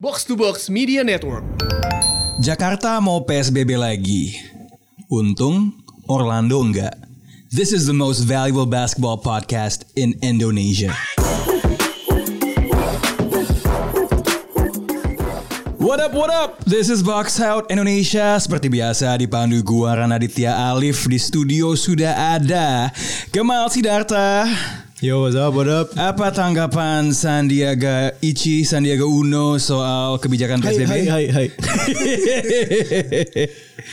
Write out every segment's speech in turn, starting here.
Box to Box Media Network. Jakarta mau PSBB lagi. Untung Orlando enggak. This is the most valuable basketball podcast in Indonesia. What up, what up? This is Box Out Indonesia. Seperti biasa dipandu gua Ranaditya Alif di studio sudah ada Kemal Sidarta. Yo, what's up, what up? Apa tanggapan Sandiaga Ichi, Sandiaga Uno soal kebijakan Hai, PSBB? hai, hai, hai.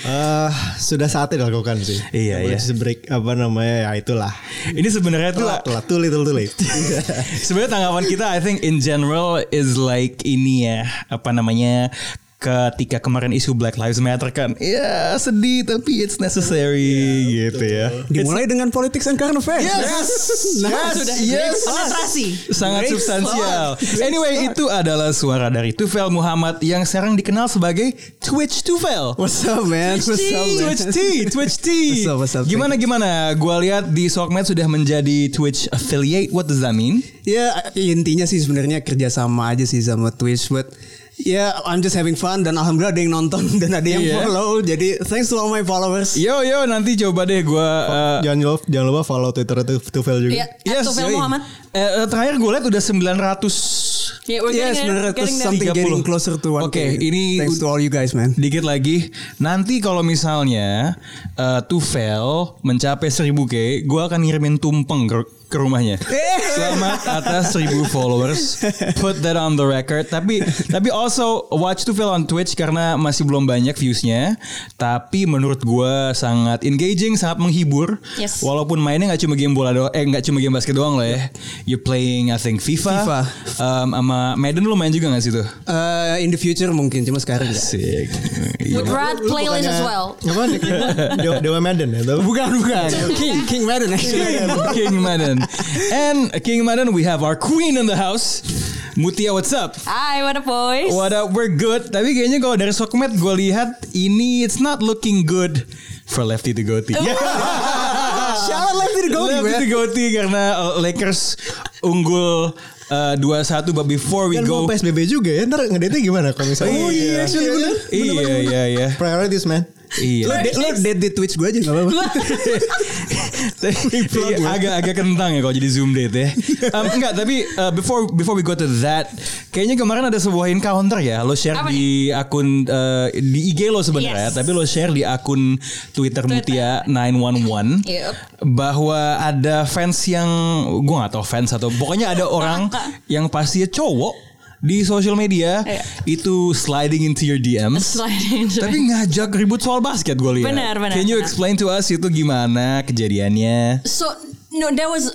Ah, sudah saatnya dilakukan sih. Iya, iya. Emergency break apa namanya ya itulah. Ini sebenarnya tuh Telat, telat, too little, too late. sebenarnya tanggapan kita I think in general is like ini ya apa namanya ketika kemarin isu Black Lives Matter kan ya sedih tapi it's necessary gitu ya Dimulai dengan politics and current affairs. Yes, yes, yes. Penetrasi. sangat substansial. Anyway, itu adalah suara dari Tufel Muhammad yang sekarang dikenal sebagai Twitch Tufel. What's up, man? What's up, man? Twitch T, Twitch T. What's up, what's up? Gimana gimana? Gua lihat di Sokmed sudah menjadi Twitch affiliate. What does that mean? Ya intinya sih sebenarnya kerjasama aja sih sama Twitch, but ya I'm just having fun dan alhamdulillah ada yang nonton dan ada yang Iya. follow. Jadi thanks to all my followers. Yo yo nanti coba deh gua uh, jangan lupa, jangan lupa follow Twitter itu Tufel juga. Iya, yes, Tufel. Muhammad. Eh, terakhir gue lihat udah 900 Yeah, we're Yeah, getting there, sebenarnya getting there. something 30. getting closer to one. Oke, ini thanks to all you guys, man. Dikit lagi Nanti kalau misalnya uh, Tufel mencapai 1000k Gue akan ngirimin tumpeng ke, rumahnya Selamat atas 1000 followers Put that on the record Tapi tapi also watch Tufel on Twitch Karena masih belum banyak viewsnya Tapi menurut gue sangat engaging Sangat menghibur Yes. Walaupun mainnya gak cuma game bola doang Eh gak cuma game basket doang lah ya You're playing I think FIFA, FIFA. Um, Sama Madden lu main juga gak sih tuh? Uh, in the future mungkin cuma sekarang enggak. Asik With Rad playlist as well. Apa? Dewa, Madden ya? Bukan, bukan. King, King Madden actually. King Madden. And King Madden, we have our queen in the house. Mutia, what's up? Hi, what up boys? What up? We're good. Tapi kayaknya kalau dari Sokmed gue lihat ini it's not looking good for Lefty to Goatee. Shout out Lefty to Goatee, Lefty to Goatee karena uh, Lakers unggul uh, 2-1 but before we Kan go mau PSBB juga ya, ntar ngedate gimana kalau misalnya? Oh iya, actually bener. Iya iya iya. Priorities man. Lo, Iya. de- lo dead di Twitch gue aja gak apa-apa. Iya, agak agak kentang ya kalau jadi zoom date ya. Um, enggak, tapi uh, before before we go to that, kayaknya kemarin ada sebuah encounter ya. Lo share Apa di akun uh, di IG lo sebenarnya, Yes. tapi lo share di akun Twitter, Mutia 911 Yep. bahwa ada fans yang gua nggak tahu fans atau pokoknya ada orang yang pastinya cowok di sosial media Iya. itu sliding into your DMs. Sliding into- Tapi ngajak ribut soal basket gue lihat. Benar, benar, Can you benar. explain to us itu gimana kejadiannya? So no, that was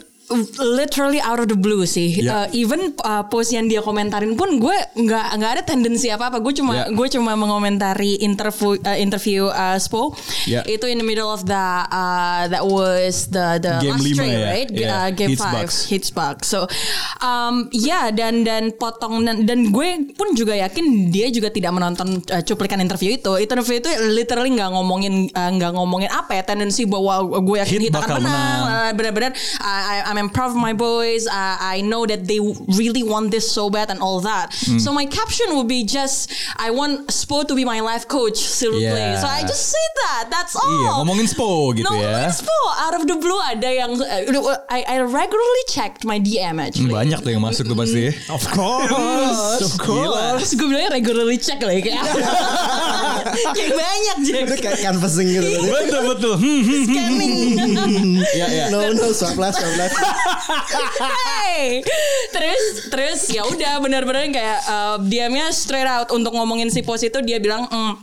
literally out of the blue sih. Yeah. Uh, even uh, post yang dia komentarin pun gue nggak nggak ada tendensi apa apa. Gue cuma Yeah. gue cuma mengomentari interview uh, interview uh, Spo. Yeah. Itu in the middle of the uh, that was the the Game last lima three, ya? right? Yeah. Uh, game Hits five Bucks. hits box. So um ya dan dan potong dan, dan gue pun juga yakin dia juga tidak menonton uh, cuplikan interview itu. Interview itu literally nggak ngomongin uh, nggak ngomongin apa ya tendensi bahwa gue yakin Hit bakal akan menang. menang. Uh, benar-benar I, I- I'm proud of my boys. Uh, I know that they really want this so bad and all that. Hmm. So my caption would be just I want Spo to be my life coach still Yeah. play. So I just say that. That's all. Iya, ngomongin Spo gitu no, ya. ngomongin Spo. Out of the blue ada yang uh, I, I regularly checked my DM actually. Banyak tuh yang masuk tuh pasti. Of course. Of course. Terus gue bilangnya regularly check lah ya kayak Kayak banyak Jack Itu kayak canvassing gitu. betul betul. Scanning Ya ya. No, no, swipe left, left. Hey. Terus terus ya udah benar-benar kayak uh, diamnya straight out untuk ngomongin si pos itu dia bilang "Mm,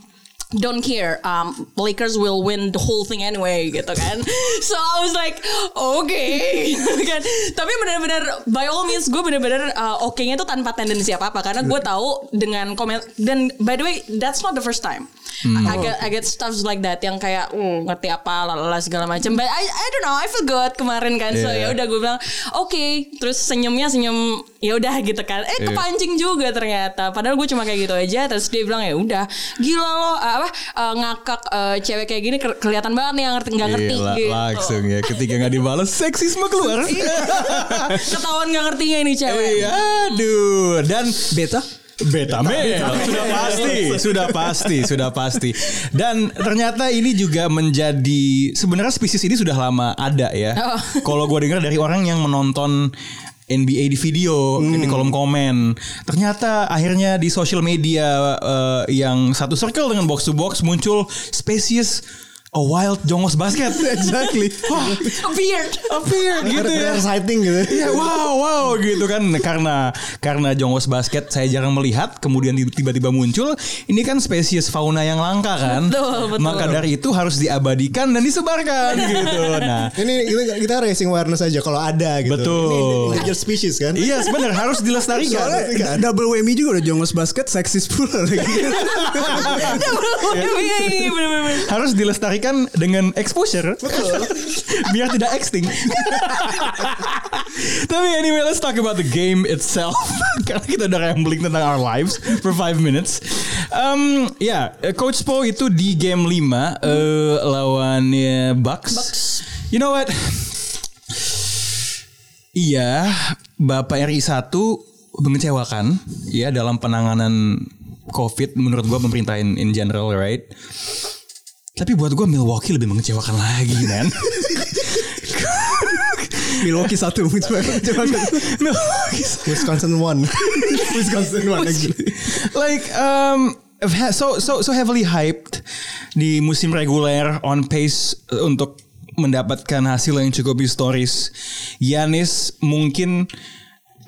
Don't care, um, Lakers will win the whole thing anyway, gitu kan. So I was like, okay, gitu kan. Tapi benar-benar, by all means, gue benar-benar uh, oke-nya itu tanpa tendensi apa-apa, karena gue tahu dengan komen dan by the way, that's not the first time. I get I get stuff like that yang kayak uh, ngerti apa lalala segala macam. But I I don't know, I feel good kemarin kan. So Yeah. ya udah gue bilang oke. Terus senyumnya senyum ya udah gitu kan. Eh Iya. kepancing juga ternyata. Padahal gue cuma kayak gitu aja. Terus dia bilang ya udah gila lo uh, apa uh, ngakak uh, cewek kayak gini ke- kelihatan banget nih yang ngerti nggak ngerti Gila, gitu. langsung ya ketika nggak dibalas seksisme keluar. Ketahuan nggak ngertinya ini cewek. Iya, aduh. Dan Beta? Beta male. Sudah pasti, sudah pasti, sudah pasti. Dan ternyata ini juga menjadi sebenarnya spesies ini sudah lama ada ya. Oh. Kalau gue dengar dari orang yang menonton NBA di video di kolom komen. Ternyata akhirnya di sosial media eh, yang satu circle dengan box to box muncul spesies a wild jongos basket. Exactly. Wah, Weird. appeared gitu ya. Rare sighting gitu. Iya wow wow gitu kan karena karena jongos basket saya jarang melihat kemudian tiba-tiba muncul ini kan spesies fauna yang langka kan Betul, betul. maka dari itu harus diabadikan dan disebarkan gitu nah Ini kita, kita raising awareness aja kalau ada gitu. Betul. Ini endangered species kan. iya sebenarnya harus dilestarikan Soalnya double WMI juga udah jongos basket seksis pula lagi. Iya iya bener-bener. harus dilestarikan dengan exposure. Biar tidak extinct. Tapi anyway let's talk about the game itself. Karena kita udah rambling tentang our lives for five minutes. Um, ya yeah, Coach Po itu di game 5 eh, lawannya Bucks. you know what? Iya Bapak RI 1 mengecewakan ya dalam penanganan COVID menurut gua pemerintah in, in general right tapi buat gue Milwaukee lebih mengecewakan lagi, man. Milwaukee satu Milwaukee, Wisconsin one. Wisconsin one lagi. like um, so so so heavily hyped di musim reguler on pace uh, untuk mendapatkan hasil yang cukup historis. Yanis mungkin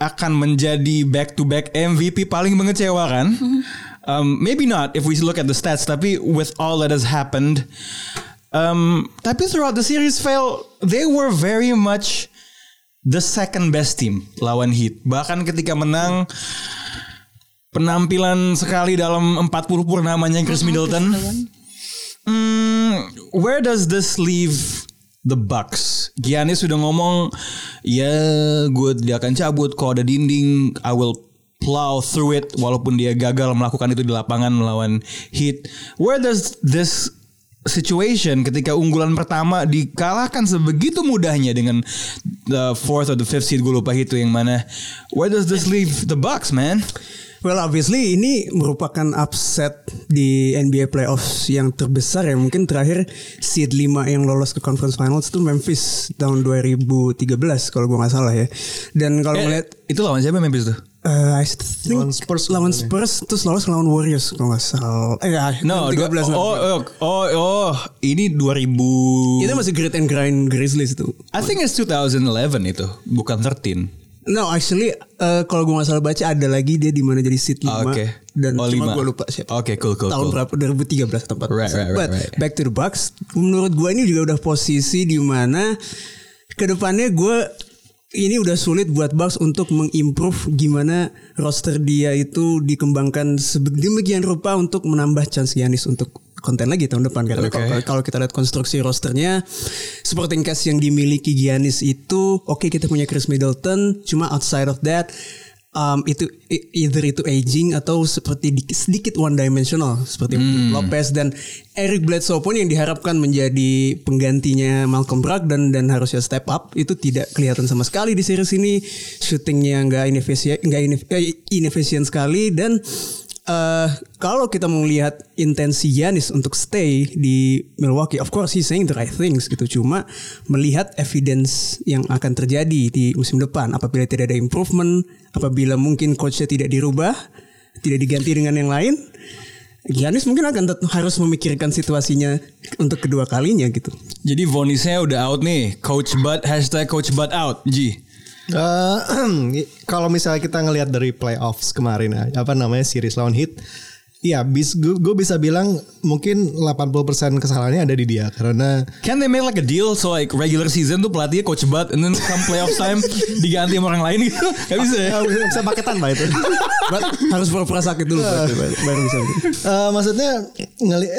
akan menjadi back to back MVP paling mengecewakan. Um, maybe not if we look at the stats, tapi with all that has happened, um, tapi throughout the series, fail they were very much the second best team lawan Heat. Bahkan ketika menang penampilan sekali dalam 40 purnamanya Chris Middleton. Hmm, where does this leave the Bucks? Giannis sudah ngomong, ya gue tidak akan cabut kalau ada dinding, I will plow through it walaupun dia gagal melakukan itu di lapangan melawan Heat. Where does this situation ketika unggulan pertama dikalahkan sebegitu mudahnya dengan the fourth or the fifth seed gue lupa itu yang mana. Where does this leave the Bucks, man? Well obviously ini merupakan upset di NBA playoffs yang terbesar ya mungkin terakhir seed 5 yang lolos ke conference finals itu Memphis tahun 2013 kalau gua nggak salah ya. Dan kalau Eh, ngeliat itu lawan siapa Memphis tuh? Eh, I think Lawan Spurs lawan. Spurs terus lolos lawan Warriors kalau nggak salah. Eh ya, No, 13 dua- oh, oh, oh, oh, ini 2000. Itu masih grit and grind Grizzlies itu. I think it's 2011 itu, bukan 13. No, actually eh, kalau gue nggak salah baca ada lagi dia di mana jadi seed 5 Ah, oke. dan Oh, cuma lima. gue lupa siapa. Oke, cool, cool, Tahun cool. berapa 2013 atau 14. Right, right, right, But right. back to the Bucks, menurut gue ini juga udah posisi di mana ke depannya gue ini udah sulit buat Bucks untuk mengimprove gimana roster dia itu dikembangkan sedemikian rupa untuk menambah chance Giannis untuk konten lagi tahun depan karena Oke. kalau, kalau kita lihat konstruksi rosternya supporting cast yang dimiliki Giannis itu oke kita punya Chris Middleton cuma outside of that um, itu either itu aging atau seperti di- sedikit one dimensional seperti Lopez dan Eric Bledsoe pun yang diharapkan menjadi penggantinya Malcolm Brogdon dan harusnya step up itu tidak kelihatan sama sekali di series ini. Shootingnya nggak inefisien nggak eh, inefisien sekali dan eh kalau kita mau lihat intensi Giannis untuk stay di Milwaukee, of course he's saying the right things gitu. Cuma melihat evidence yang akan terjadi di musim depan apabila tidak ada improvement, apabila mungkin coachnya tidak dirubah, tidak diganti dengan yang lain, Giannis mungkin akan harus memikirkan situasinya untuk kedua kalinya gitu. Jadi vonisnya udah out nih. Coach Bud hashtag Coach Bud out. Ji. Eh, kalau misalnya kita ngelihat dari playoffs kemarin ya, apa namanya series lawan Heat Ya, bis gue bisa bilang mungkin 80% kesalahannya ada di dia karena Can they make like a deal so like regular season tuh pelatihnya Coach Bud and then come playoffs time diganti sama orang lain gitu? Gak bisa ya? Bisa, bisa paketan pak itu. But harus pura-pura sakit dulu baru, baru bisa. Eh, maksudnya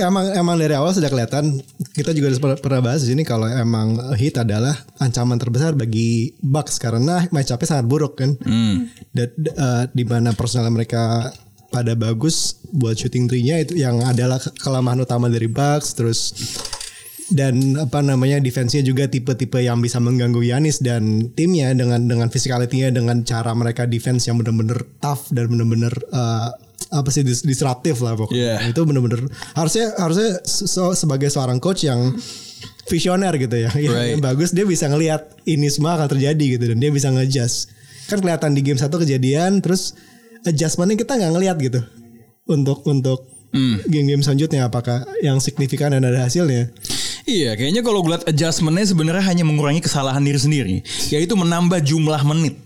emang emang dari awal sudah kelihatan kita juga udah pernah bahas di sini kalau emang Heat adalah ancaman terbesar bagi Bucks karena match up-nya sangat buruk kan. Dan eh, di mana personal mereka pada bagus buat shooting three-nya itu yang adalah ke- kelemahan utama dari Bucks terus dan apa namanya defense-nya juga tipe-tipe yang bisa mengganggu Yanis dan timnya dengan dengan physicality-nya dengan cara mereka defense yang benar-benar tough dan benar-benar eh, apa sih dis- disruptif lah pokoknya. Yeah. Itu benar-benar harusnya harusnya so- sebagai seorang coach yang visioner gitu ya. Yang- Right. Yang bagus dia bisa ngelihat ini semua akan terjadi gitu dan dia bisa ngejust. Kan kelihatan di game satu kejadian terus adjustmentnya kita nggak ngelihat gitu untuk untuk game-game selanjutnya apakah yang signifikan dan ada hasilnya. Iya, kayaknya kalau gue liat adjustmentnya sebenarnya hanya mengurangi kesalahan diri sendiri, yaitu menambah jumlah menit.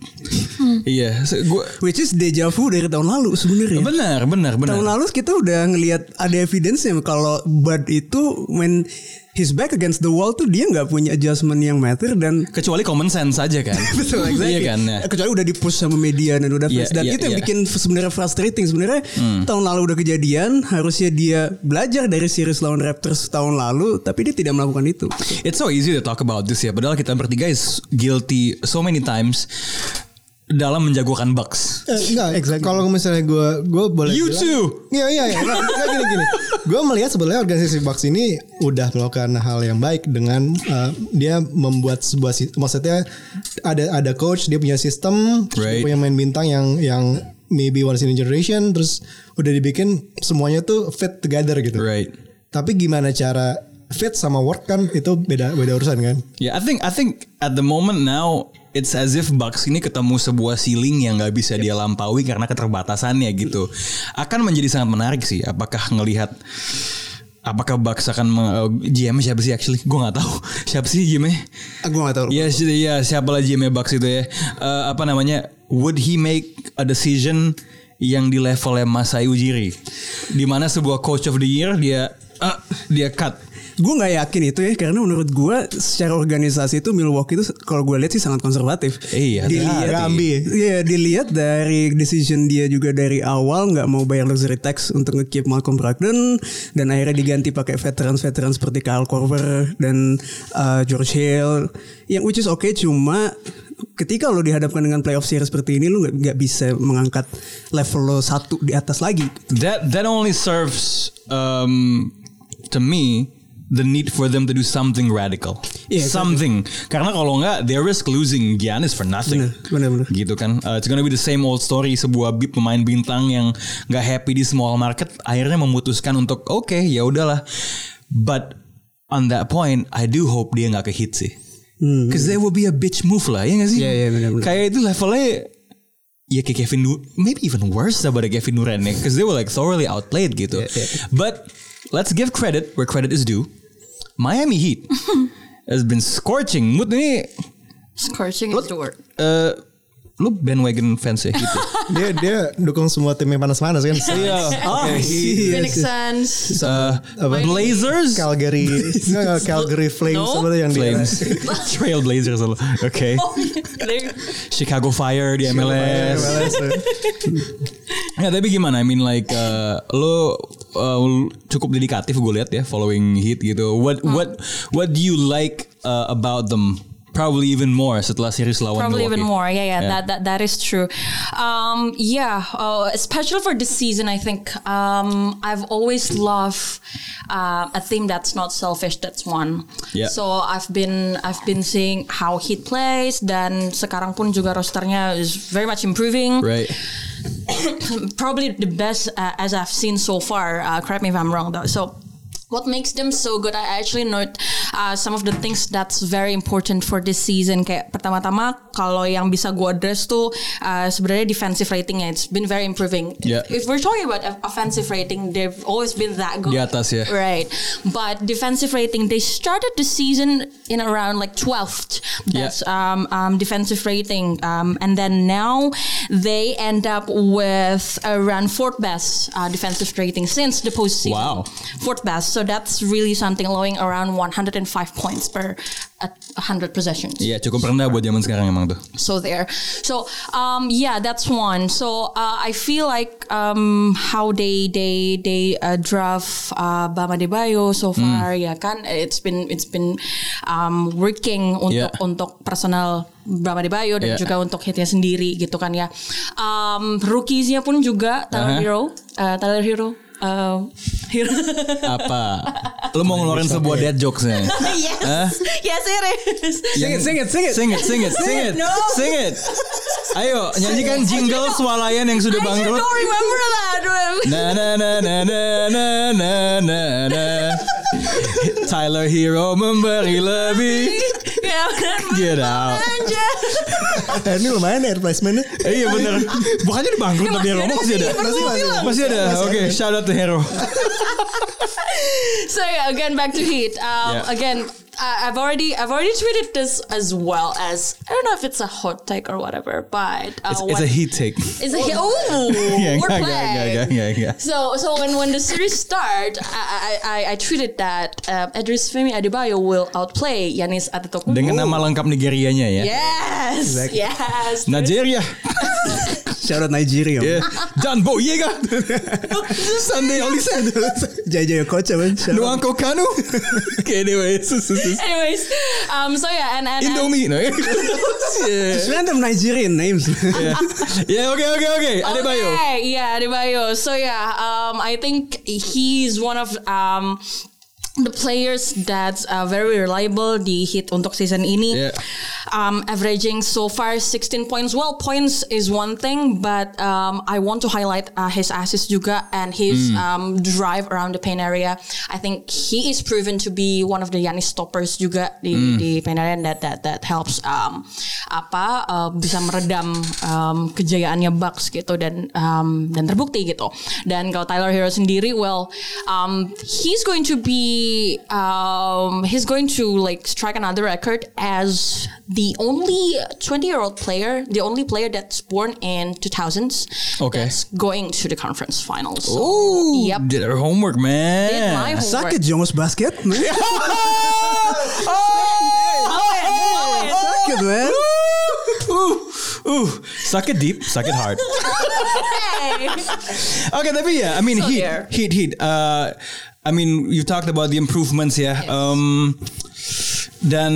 Iya, gua Which is deja vu dari tahun lalu sebenarnya. benar, benar, benar. Tahun lalu kita udah ngelihat ada evidence-nya kalau Bud itu when he's back against the wall tuh dia nggak punya adjustment yang matter dan Kecuali common sense aja kan. Betul, exactly. Iya kan. Nah. Kecuali udah di-push sama media dan udah Iya, fans. Dan iya, itu yang iya. bikin sebenarnya frustrating. Sebenarnya tahun lalu udah kejadian, harusnya dia belajar dari series lawan Raptors tahun lalu, tapi dia tidak melakukan itu. It's so easy to talk about this ya. Padahal kita bertiga is guilty so many times dalam menjagokan Bucks. Eh, enggak, kalau misalnya gue gue boleh You bilang- too. Iya iya iya. Enggak, gini gini. Gue melihat sebenarnya organisasi Bucks ini udah melakukan hal yang baik dengan uh, dia membuat sebuah si- maksudnya ada ada coach dia punya sistem dia Right. punya main bintang yang yang maybe once in a generation terus udah dibikin semuanya tuh fit together gitu. Right. Tapi gimana cara fit sama work kan itu beda beda urusan kan. Yeah, I think I think at the moment now it's as if Bucks ini ketemu sebuah ceiling yang nggak bisa dia lampaui karena keterbatasannya gitu. Akan menjadi sangat menarik sih. Apakah ngelihat apakah Bucks akan uh, GM siapa sih actually? Gue nggak tahu siapa sih GM-nya. Aku gak tahu. Iya, si- iya siapa lah GM Bucks itu ya. Eh, apa namanya? Would he make a decision yang di levelnya Masai Ujiri? Di mana sebuah coach of the year dia ah, dia cut. Gue nggak yakin itu ya karena menurut gue secara organisasi itu Milwaukee itu kalau gue lihat sih sangat konservatif. Iya, dilihat, ada ambi. Iya dilihat dari decision dia juga dari awal nggak mau bayar luxury tax untuk ngekeep Malcolm Brogdon dan akhirnya diganti pakai veteran-veteran seperti Kyle Korver dan uh, George Hill yang which is okay cuma ketika lo dihadapkan dengan playoff series seperti ini lo nggak nggak bisa mengangkat level lo satu di atas lagi. That that only serves um, to me the need for them to do something radical. Iya, something. Karena kalau nggak, they risk losing Giannis for nothing. Benar, benar. Gitu kan. Uh, it's gonna be the same old story. Sebuah pemain bintang yang nggak happy di small market, akhirnya memutuskan untuk oke ya udahlah. But on that point, I do hope dia nggak ke hit sih. Cause that will be a bitch move lah, ya nggak sih? Hmm. Iya, iya, benar-benar. Kayak itu levelnya ya kayak Kevin Dur maybe even worse daripada Kevin Durant ya because they were like thoroughly outplayed gitu. But let's give credit where credit is due. Miami Heat has been scorching. Mood ini Scorching is the word. eh lu bandwagon fans ya gitu. Dia dia dukung semua tim yang panas-panas kan. Iya. Oh, Phoenix Suns. Eh, Blazers, Calgary, nggak, Calgary Flames No. tuh yang Flames, Trail Blazers, oke. Oh, they- Chicago Fire di MLS. MLS Ya tapi gimana? I mean like uh, lo uh, cukup dedikatif gue lihat ya following Heat gitu. What what what do you like uh, about them? Probably even more setelah series lawan Probably even Milwaukee. more. Yeah, yeah, Yeah. That, that that is true. Um, yeah, uh, especially for this season, I think um, I've always loved uh, a theme that's not selfish. That's one. Yeah. So I've been I've been seeing how he plays dan sekarang pun juga rosternya is very much improving. Right. Probably the best uh, as I've seen so far. Uh, correct me if I'm wrong though. So. What makes them so good? I actually note uh, some of the things that's very important for this season. Kayak pertama-tama kalau yang bisa gue address tuh uh, sebenarnya defensive ratingnya. It's been very improving. Yeah. If we're talking about offensive rating, they've always been that good. Di atas ya. Right. But defensive rating, they started the season in around like 12th best um, um, defensive rating. Um, and then now they end up with around fourth best uh, defensive rating since the postseason. Wow. Fourth best. So that's really something allowing around 105 points per at 100 possessions. Iya cukup rendah buat zaman sekarang emang tuh. So there. So um, yeah, that's one. So uh, I feel like um, how they they they uh, draft uh, Bama Debayo so far ya kan it's been it's been um, working untuk Yeah. untuk personal Bama Debayo dan Yeah. juga untuk hitnya sendiri gitu kan ya. Um, rookiesnya pun juga Tyler Uh-huh. Hero, uh, Tyler Hero. Um, apa? Lu mau ngeluarin sebuah dead jokesnya? yes, huh? yes it is. Sing it, sing it, sing it, sing it, sing it, sing it, no. sing it. Ayo nyanyikan jingle swalayan yang sudah bangkrut. I don't remember that. Na na na na na na na na. Tyler Hero memberi lebih. Ya, benar, Get benar out. aja. Eh, ini lumayan ya replacementnya. Eh, iya bener. Bukannya di bangkrut tapi Hero masih ada. Masih, masih. Masih ada. Oke, shout out to Hero. So yeah, again back to Heat. Um, Yeah. Again, I've already I've already tweeted this as well as I don't know if it's a hot take or whatever, but uh, It's, it's a heat take. It's a hit. Oh, Yeah, we're yeah, playing. yeah, yeah, yeah, yeah. So so when when the series start, I I, I, I tweeted that uh, Edris Femi Adebayo will outplay Yanis Antetokounmpo. Dengan nama lengkap Nigerianya ya. Yes, yes. Nigeria. Shout out Nigeria. Yeah. John Boyega. Sunday Olisen. Jaya Jaya Kocha man. Nuanko Kanu. Okay, anyway. Anyways, um, so yeah, and and, and Indomie. No, yeah. Just random Nigerian names. yeah. Yeah, okay, okay, okay. Adebayo. Okay, yeah, Adebayo. So yeah, um, I think he's one of um the players that's uh, very reliable di hit untuk season ini. Yeah. Um, averaging so far 16 points. Well, points is one thing, but um, I want to highlight uh, his assists juga and his um, drive around the paint area. I think he is proven to be one of the Yanis stoppers juga di, di paint area and that that that helps um, apa uh, bisa meredam um, kejayaannya Bucks gitu dan um, dan terbukti gitu. Dan kalau Tyler Hero sendiri, well, um, he's going to be um, he's going to like strike another record as the only 20 year old player, the only player that's born in 2000s, Okay. that's going to the conference finals. So, Oh, yep. did our homework, man. Did my homework. Suck it, Jongos Basket. man. Suck it, man. Uh, uh, suck it deep, suck it hard. okay, Oke tapi ya, I mean So heat, there. heat, heat. Uh, I mean you talked about the improvements ya. Um, dan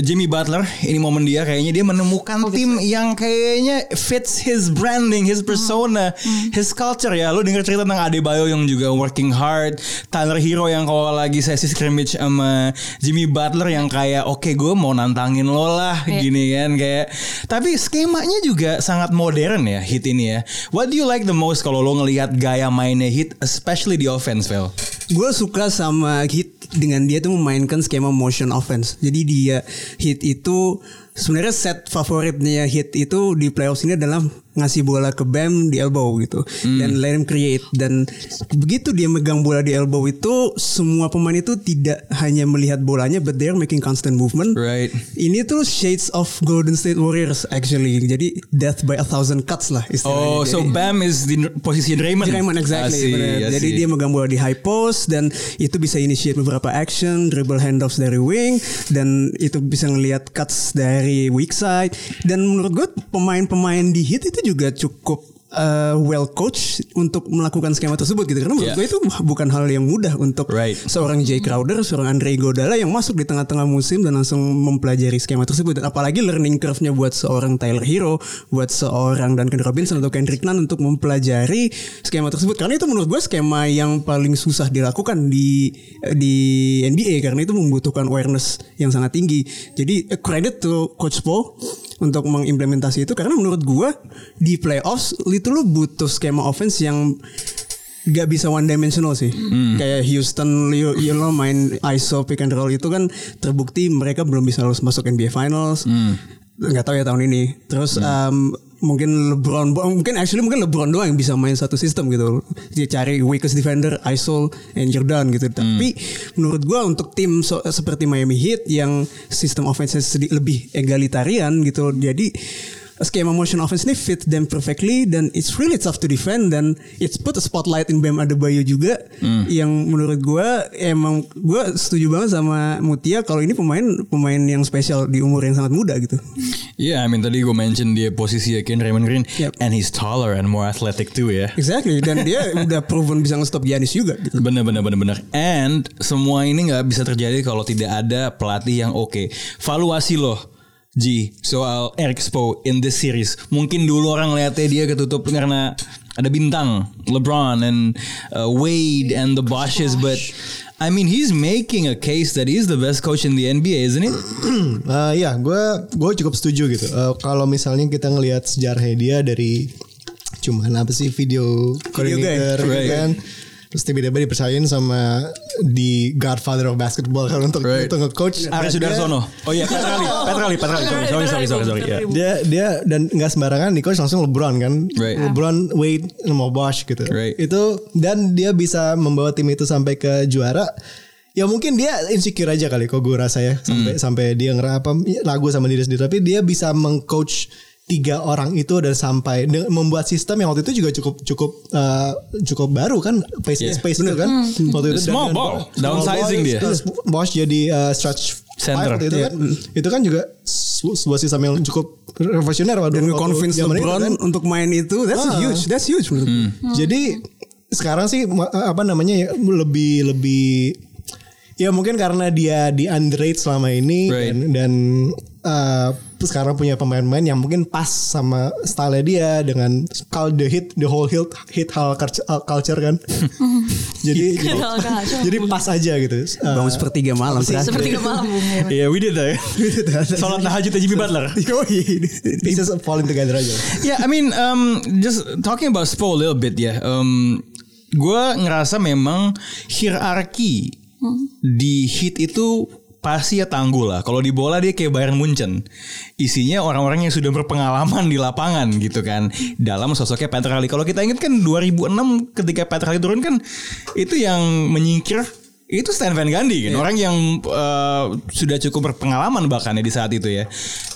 Jimmy Butler ini momen dia kayaknya dia menemukan tim yang kayaknya fits his branding, his persona, his culture ya. Lu denger cerita tentang Adebayo yang juga working hard, Tyler Hero yang kalau lagi sesi scrimmage sama Jimmy Butler yang kayak oke gue mau nantangin lo lah Iya. gini kan kayak. Tapi skemanya juga sangat modern ya hit ini ya. What do you like the most kalau lo ngelihat gaya mainnya hit, especially di offense, Vel? Gue suka sama Hit dengan dia tuh memainkan skema motion offense. Jadi dia Hit itu sebenarnya set favoritnya Hit itu di playoffs ini adalah ngasih bola ke Bam di elbow gitu dan let him create dan begitu dia megang bola di elbow itu semua pemain itu tidak hanya melihat bolanya but they're making constant movement. Right. Ini tuh shades of Golden State Warriors actually. Jadi death by a thousand cuts lah istilahnya. Oh, so Jadi- Bam is di posisi Draymond. Draymond exactly. Jadi dia megang bola di high post dan itu bisa initiate beberapa action, dribble handoffs dari wing dan itu bisa ngelihat cuts dari weak side dan menurut gue pemain-pemain di hit itu juga cukup uh, well coach untuk melakukan skema tersebut gitu karena menurut Yeah. gue itu bukan hal yang mudah untuk Right. seorang Jay Crowder, seorang Andre Iguodala yang masuk di tengah-tengah musim dan langsung mempelajari skema tersebut dan apalagi learning curve-nya buat seorang Tyler Hero, buat seorang Duncan Robinson atau Kendrick Nunn untuk mempelajari skema tersebut karena itu menurut gue skema yang paling susah dilakukan di di NBA karena itu membutuhkan awareness yang sangat tinggi. Jadi credit to Coach Paul untuk mengimplementasi itu karena menurut gua di playoffs itu lu butuh skema offense yang gak bisa one dimensional sih. Kayak Houston you, you know main ISO pick and roll itu kan terbukti mereka belum bisa lolos masuk NBA Finals. Nggak tahu ya tahun ini. Terus um, mungkin LeBron mungkin actually mungkin LeBron doang yang bisa main satu sistem gitu. Dia cari weakest defender, ISO, and Jordan gitu. Tapi menurut gua untuk tim so- seperti Miami Heat yang sistem offense lebih egalitarian gitu. Jadi skema motion offense ini fit them perfectly dan it's really tough to defend dan it's put a spotlight in Bam Adebayo juga yang menurut gua emang gua setuju banget sama Mutia kalau ini pemain pemain yang spesial di umur yang sangat muda gitu. Yeah, I mean tadi gue mention dia posisi ya Ken Raymond Green Yep. and he's taller and more athletic too ya. Exactly dan dia udah proven bisa nge-stop Giannis juga gitu. Bener bener bener bener. And semua ini nggak bisa terjadi kalau tidak ada pelatih yang oke. Valuasi loh G soal Eric Spo in this series. Mungkin dulu orang lihatnya dia ketutup karena ada bintang LeBron and uh, Wade and the Boshes, but I mean he's making a case that he's the best coach in the NBA, isn't it? Eh, ya, gue gue cukup setuju gitu. Eh, kalau misalnya kita ngelihat sejarahnya dia dari cuman apa sih video coordinator gitu Right. kan. Terus tiba-tiba dipercayain sama the Godfather of basketball kan untuk Right. untuk nge-coach. Ari Dan Sudarsono. Oh iya, Petrali, Petrali, Petrali. Sorry, sorry, sorry, sorry, sorry. Yeah. Dia dia dan nggak sembarangan di coach langsung LeBron kan. Right. LeBron, Wade, sama Bosh gitu. Right. Itu dan dia bisa membawa tim itu sampai ke juara. Ya mungkin dia insecure aja kali kok gue rasa ya sampai Hmm. sampai dia ngera apa lagu sama diri sendiri tapi dia bisa mengcoach tiga orang itu dan sampai membuat sistem yang waktu itu juga cukup cukup uh, cukup baru kan pace Yeah. space itu kan waktu itu Small dan- dan- ball. small Downsizing ball, dia. Bosch jadi uh, stretch Center. itu kan itu kan juga sebuah sistem yang cukup revolusioner waktu Dan itu LeBron kan. untuk main itu, that's Ah. huge, that's huge menurut gue. Jadi sekarang sih ma- apa namanya ya lebih lebih ya mungkin karena dia di underrate selama ini Right. dan, dan uh, sekarang punya pemain-pemain yang mungkin pas sama style dia dengan kalau the hit the whole hit hit hal culture, culture kan. jadi jadi, culture. jadi pas aja gitu. Uh, Bangun sepertiga malam terakhir. Seperti ke malam Bung. Yeah, we did that. Salat tahajud Jimmy Butler. pieces falling together aja. yeah, I mean, um, just talking about Spo a little bit ya. Um, gue ngerasa memang hierarki di hit itu pasti ya tangguh lah. Kalau di bola dia kayak Bayern Munchen. Isinya orang-orang yang sudah berpengalaman di lapangan gitu kan. Dalam sosoknya Petrali. Kalau kita ingat kan 2006 ketika Petrali turun kan itu yang menyingkir itu Stan Van Gundy kan orang yang uh, sudah cukup berpengalaman bahkan ya di saat itu ya.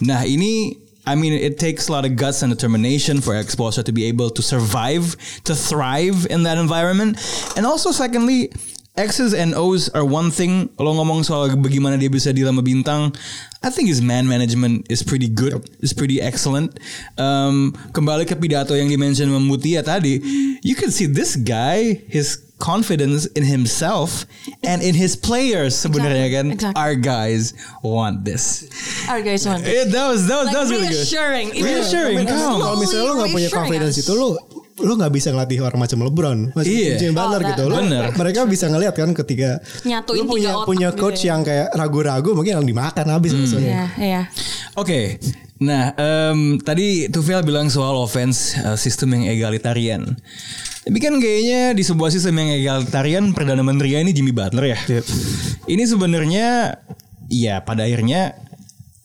Nah ini I mean it takes a lot of guts and determination for exposure to be able to survive, to thrive in that environment. And also secondly, X's and O's are one thing. Kalau ngomong soal bagaimana dia bisa deal sama bintang, I think his man management is pretty good, is pretty excellent. Um, kembali ke pidato yang dimention Mutia tadi, you can see this guy, his confidence in himself and in his players sebenarnya kan. exactly. Our guys want this. Our guys want Eh, that was that was Like that was really good. reassuring. Reassuring. Kalau misalnya lo nggak punya confidence us. itu lo lo nggak bisa ngelatih orang macam LeBron, macam Iya. Jimmy Butler Oh, gitu. Lo, bener. Mereka bisa ngelihat kan ketika Nyatuin lo punya punya gitu coach ya. yang kayak ragu-ragu mungkin yang dimakan habis maksudnya. Iya, iya. Oke, nah em, tadi Tufel bilang soal offense eh, sistem yang egalitarian. Tapi kan kayaknya di sebuah sistem yang egalitarian perdana menteri ini Jimmy Butler ya. Ini sebenarnya ya pada akhirnya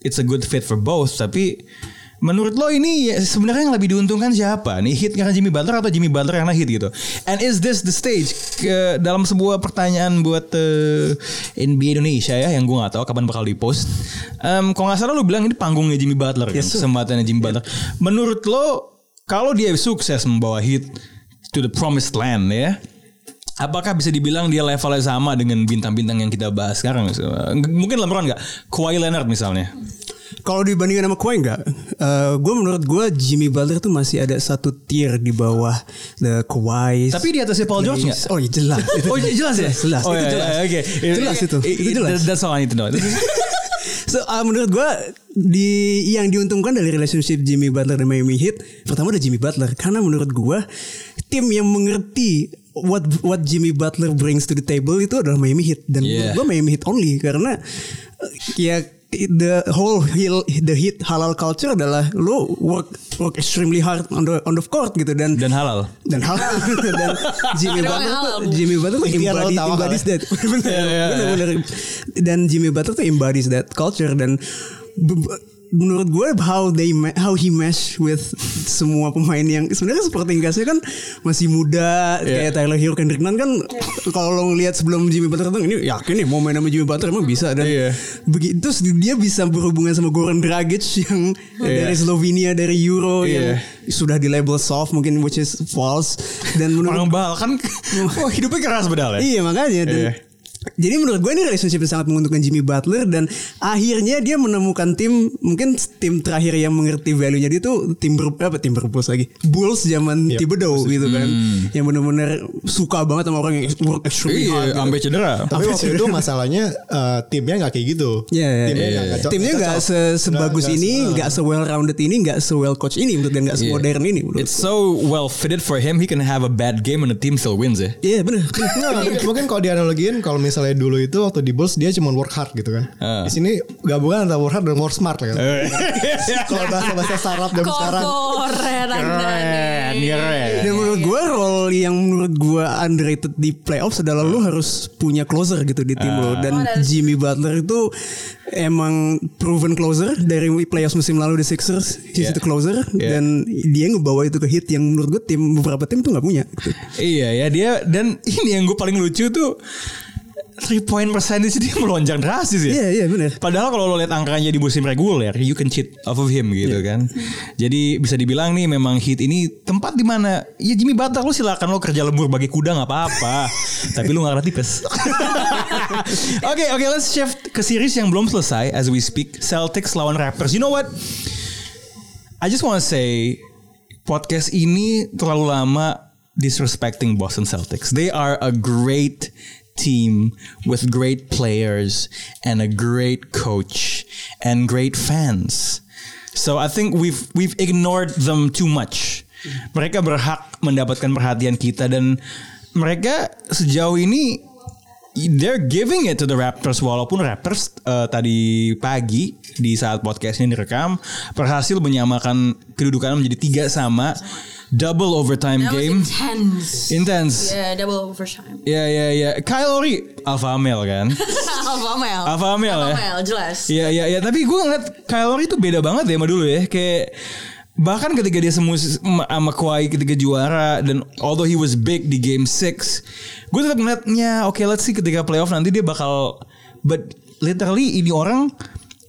it's a good fit for both. Tapi menurut lo ini ya, sebenarnya yang lebih diuntungkan siapa? Nih hit karena Jimmy Butler atau Jimmy Butler karena hit gitu? And is this the stage ke dalam sebuah pertanyaan buat eh, NBA Indonesia ya yang gue nggak tahu kapan bakal dipost. Em, kalau nggak salah lo bilang ini panggungnya Jimmy Butler, kan? kesempatannya Jimmy Butler. Menurut lo kalau dia sukses membawa hit to the promised land ya? Apakah bisa dibilang dia levelnya sama dengan bintang-bintang yang kita bahas sekarang? Mungkin LeBron nggak? Kawhi Leonard misalnya. Kalau dibandingkan sama Kawhi enggak, eh gue menurut gue Jimmy Butler tuh masih ada satu tier di bawah the Kawhi. Tapi di atasnya Paul George nggak? Oh iya jelas. Oh jelas ya? Jelas, Oh, itu iya, jelas. iya, Oke. Jelas itu, itu jelas. That's all I need to know. So uh, menurut gue di yang diuntungkan dari relationship Jimmy Butler dan Miami Heat pertama ada Jimmy Butler karena menurut gue tim yang mengerti what what Jimmy Butler brings to the table itu adalah Miami Heat dan Yeah. gue Miami Heat only karena uh, ya the whole hill the Heat halal culture adalah lo work work extremely hard on the on the court gitu dan Dan halal. dan hal dan Jimmy Butler halal, tuh. Jimmy Butler tuh lo embodies, halal. that bener, bener, bener. dan Jimmy Butler tuh embodies that culture dan menurut gue how they how he mesh with semua pemain yang sebenarnya seperti gasnya kan masih muda kayak Tyler Hero Kendrick Nunn kan kalau lo ngelihat sebelum Jimmy Butler datang ini yakin nih mau main sama Jimmy Butler emang bisa dan Iya. begitu terus dia bisa berhubungan sama Goran Dragic yang dari Slovenia dari Euro yang Iya. sudah di label soft mungkin which is false dan menurut Orang Bal kan wah hidupnya keras bedal ya. Iya makanya dan Iya. Jadi menurut gue ini relationship yang sangat menguntungkan Jimmy Butler dan akhirnya dia menemukan tim mungkin tim terakhir yang mengerti value-nya dia tuh tim ber, apa tim Bulls lagi Bulls zaman Thibodeau gitu kan yang benar-benar suka banget sama orang yang work extremely hard. Iya, gitu. sampai cedera. Tapi waktu itu masalahnya eh, timnya nggak kayak gitu. Iya, iya, timnya iya, nggak iya. cocok- Timnya nggak se- sebagus Nggak- ini, nggak se well rounded ini, nggak se well coach ini menurut dan nggak Iya. semodern ini menurut. It's so well fitted for him. He can have a bad game and the team still wins ya. Iya benar. Nggak, mungkin- mungkin kalau dianalogiin kalau misalnya dulu itu waktu di Bulls dia cuma work hard gitu kan. Ah. Di sini gabungan antara work hard dan work smart lah kan. Kalau bahasa bahasa startup zaman sekarang. Keren Keren. Dan menurut gue role yang menurut gue underrated di playoffs adalah lu harus punya closer gitu di tim lo dan Oh, that's- Jimmy Butler itu emang proven closer dari playoffs musim lalu di Sixers he's Yeah. the closer Yeah. dan dia ngebawa itu ke hit yang menurut gue tim beberapa tim tuh nggak punya. Iya ya dia dan ini yang gue paling lucu tuh three point percentage dia melonjak drastis ya. Iya iya benar. Padahal kalau lo lihat angkanya di musim reguler, you can cheat off of him gitu kan. Jadi bisa dibilang nih memang hit ini tempat di mana ya Jimmy Butler lo silakan lo kerja lembur bagi kuda nggak apa-apa. Tapi lo nggak kena tipes. Oke oke let's shift ke series yang belum selesai as we speak. Celtics lawan Raptors. You know what? I just wanna say podcast ini terlalu lama disrespecting Boston Celtics. They are a great team with great players and a great coach and great fans. So I think we've we've ignored them too much. Mereka berhak mendapatkan perhatian kita dan mereka sejauh ini they're giving it to the Raptors walaupun Raptors eh, tadi pagi di saat podcast ini direkam berhasil menyamakan kedudukan menjadi tiga sama double overtime That was game intense. intense Yeah, double overtime. ya ya ya Kyle Lowry alpha male kan Alpha male. Alpha male ya? Alpha male, jelas. Iya iya iya tapi gue ngeliat Kyle Lowry itu beda banget ya sama dulu ya kayak bahkan ketika dia semu sama Kawhi ketika juara dan although he was big di game 6 gue tetap ngeliatnya oke let's see ketika playoff nanti dia bakal but literally ini orang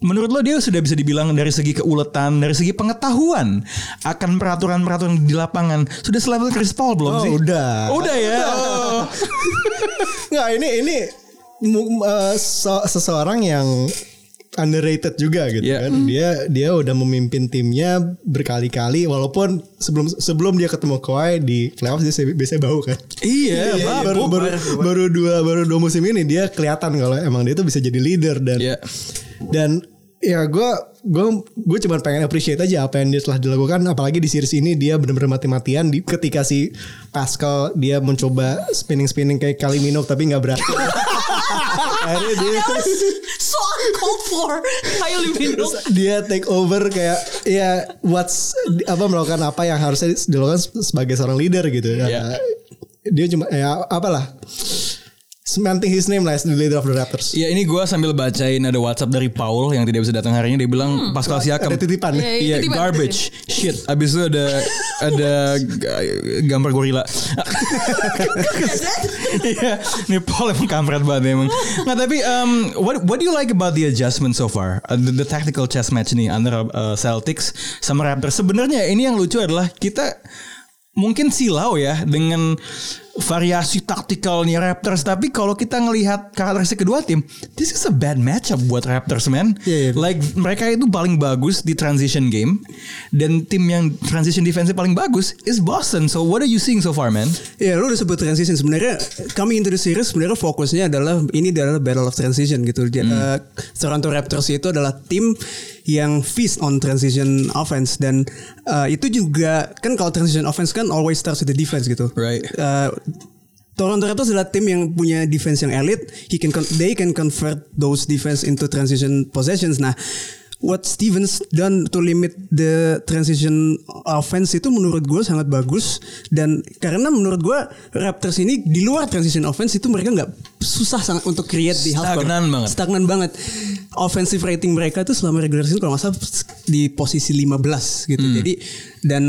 menurut lo dia sudah bisa dibilang dari segi keuletan dari segi pengetahuan akan peraturan-peraturan di lapangan sudah selevel Chris Paul belum Oh, sih? udah. Udah ya. Oh. Nggak ini ini eh, so- seseorang yang underrated juga gitu Iya. kan. Dia dia udah memimpin timnya berkali-kali walaupun sebelum sebelum dia ketemu Kawhi di playoffs dia biasanya bau kan. Iya, Iya, Pak. baru baru baru dua baru dua musim ini dia kelihatan kalau emang dia tuh bisa jadi leader dan Iya. Dan ya gue gue gue cuma pengen appreciate aja apa yang dia telah dilakukan apalagi di series ini dia benar-benar mati-matian di ketika si Pascal dia mencoba spinning spinning kayak Kalimino tapi nggak berhasil akhirnya dia so uncalled for. Kylie Minogue. dia take over kayak ya what's apa melakukan apa yang harusnya dilakukan sebagai seorang leader gitu ya Iya. dia cuma ya apalah cementing his name lah as the leader of the Raptors. Iya ini gue sambil bacain ada WhatsApp dari Paul yang tidak bisa datang hari ini dia bilang Pascal Siakam. ada titipan. Iya, Iya titipan. garbage. Shit. Abis itu ada ada gambar gorila. Iya ini Paul emang kampret banget emang. Nggak tapi um, what what do you like about the adjustment so far? Uh, the, the tactical chess match nih antara uh, Celtics sama Raptors. Sebenarnya ini yang lucu adalah kita mungkin silau ya dengan variasi taktikalnya Raptors. Tapi kalau kita ngelihat karakteristik kedua tim this is a bad matchup buat Raptors man. Iya, iya. like mereka itu paling bagus di transition game dan tim yang transition defense paling bagus is Boston. So what are you seeing so far man? Ya lu udah sebut transition. Sebenarnya coming into the series sebenarnya fokusnya adalah ini adalah battle of transition gitu. Dia, eh, Toronto Raptors itu adalah tim yang feast on transition offense dan eh, itu juga kan kalau transition offense kan always starts with the defense gitu. Right. Eh, Toronto Raptors adalah tim yang punya defense yang elite. He can they can convert those defense into transition possessions. Nah, what Stevens done to limit the transition offense itu menurut gue sangat bagus dan karena menurut gue Raptors ini di luar transition offense itu mereka nggak susah sangat untuk create di half court. Stagnan banget. Stagnan banget. Offensive rating mereka tuh selama regular season kalau nggak salah di posisi 15 gitu. Jadi dan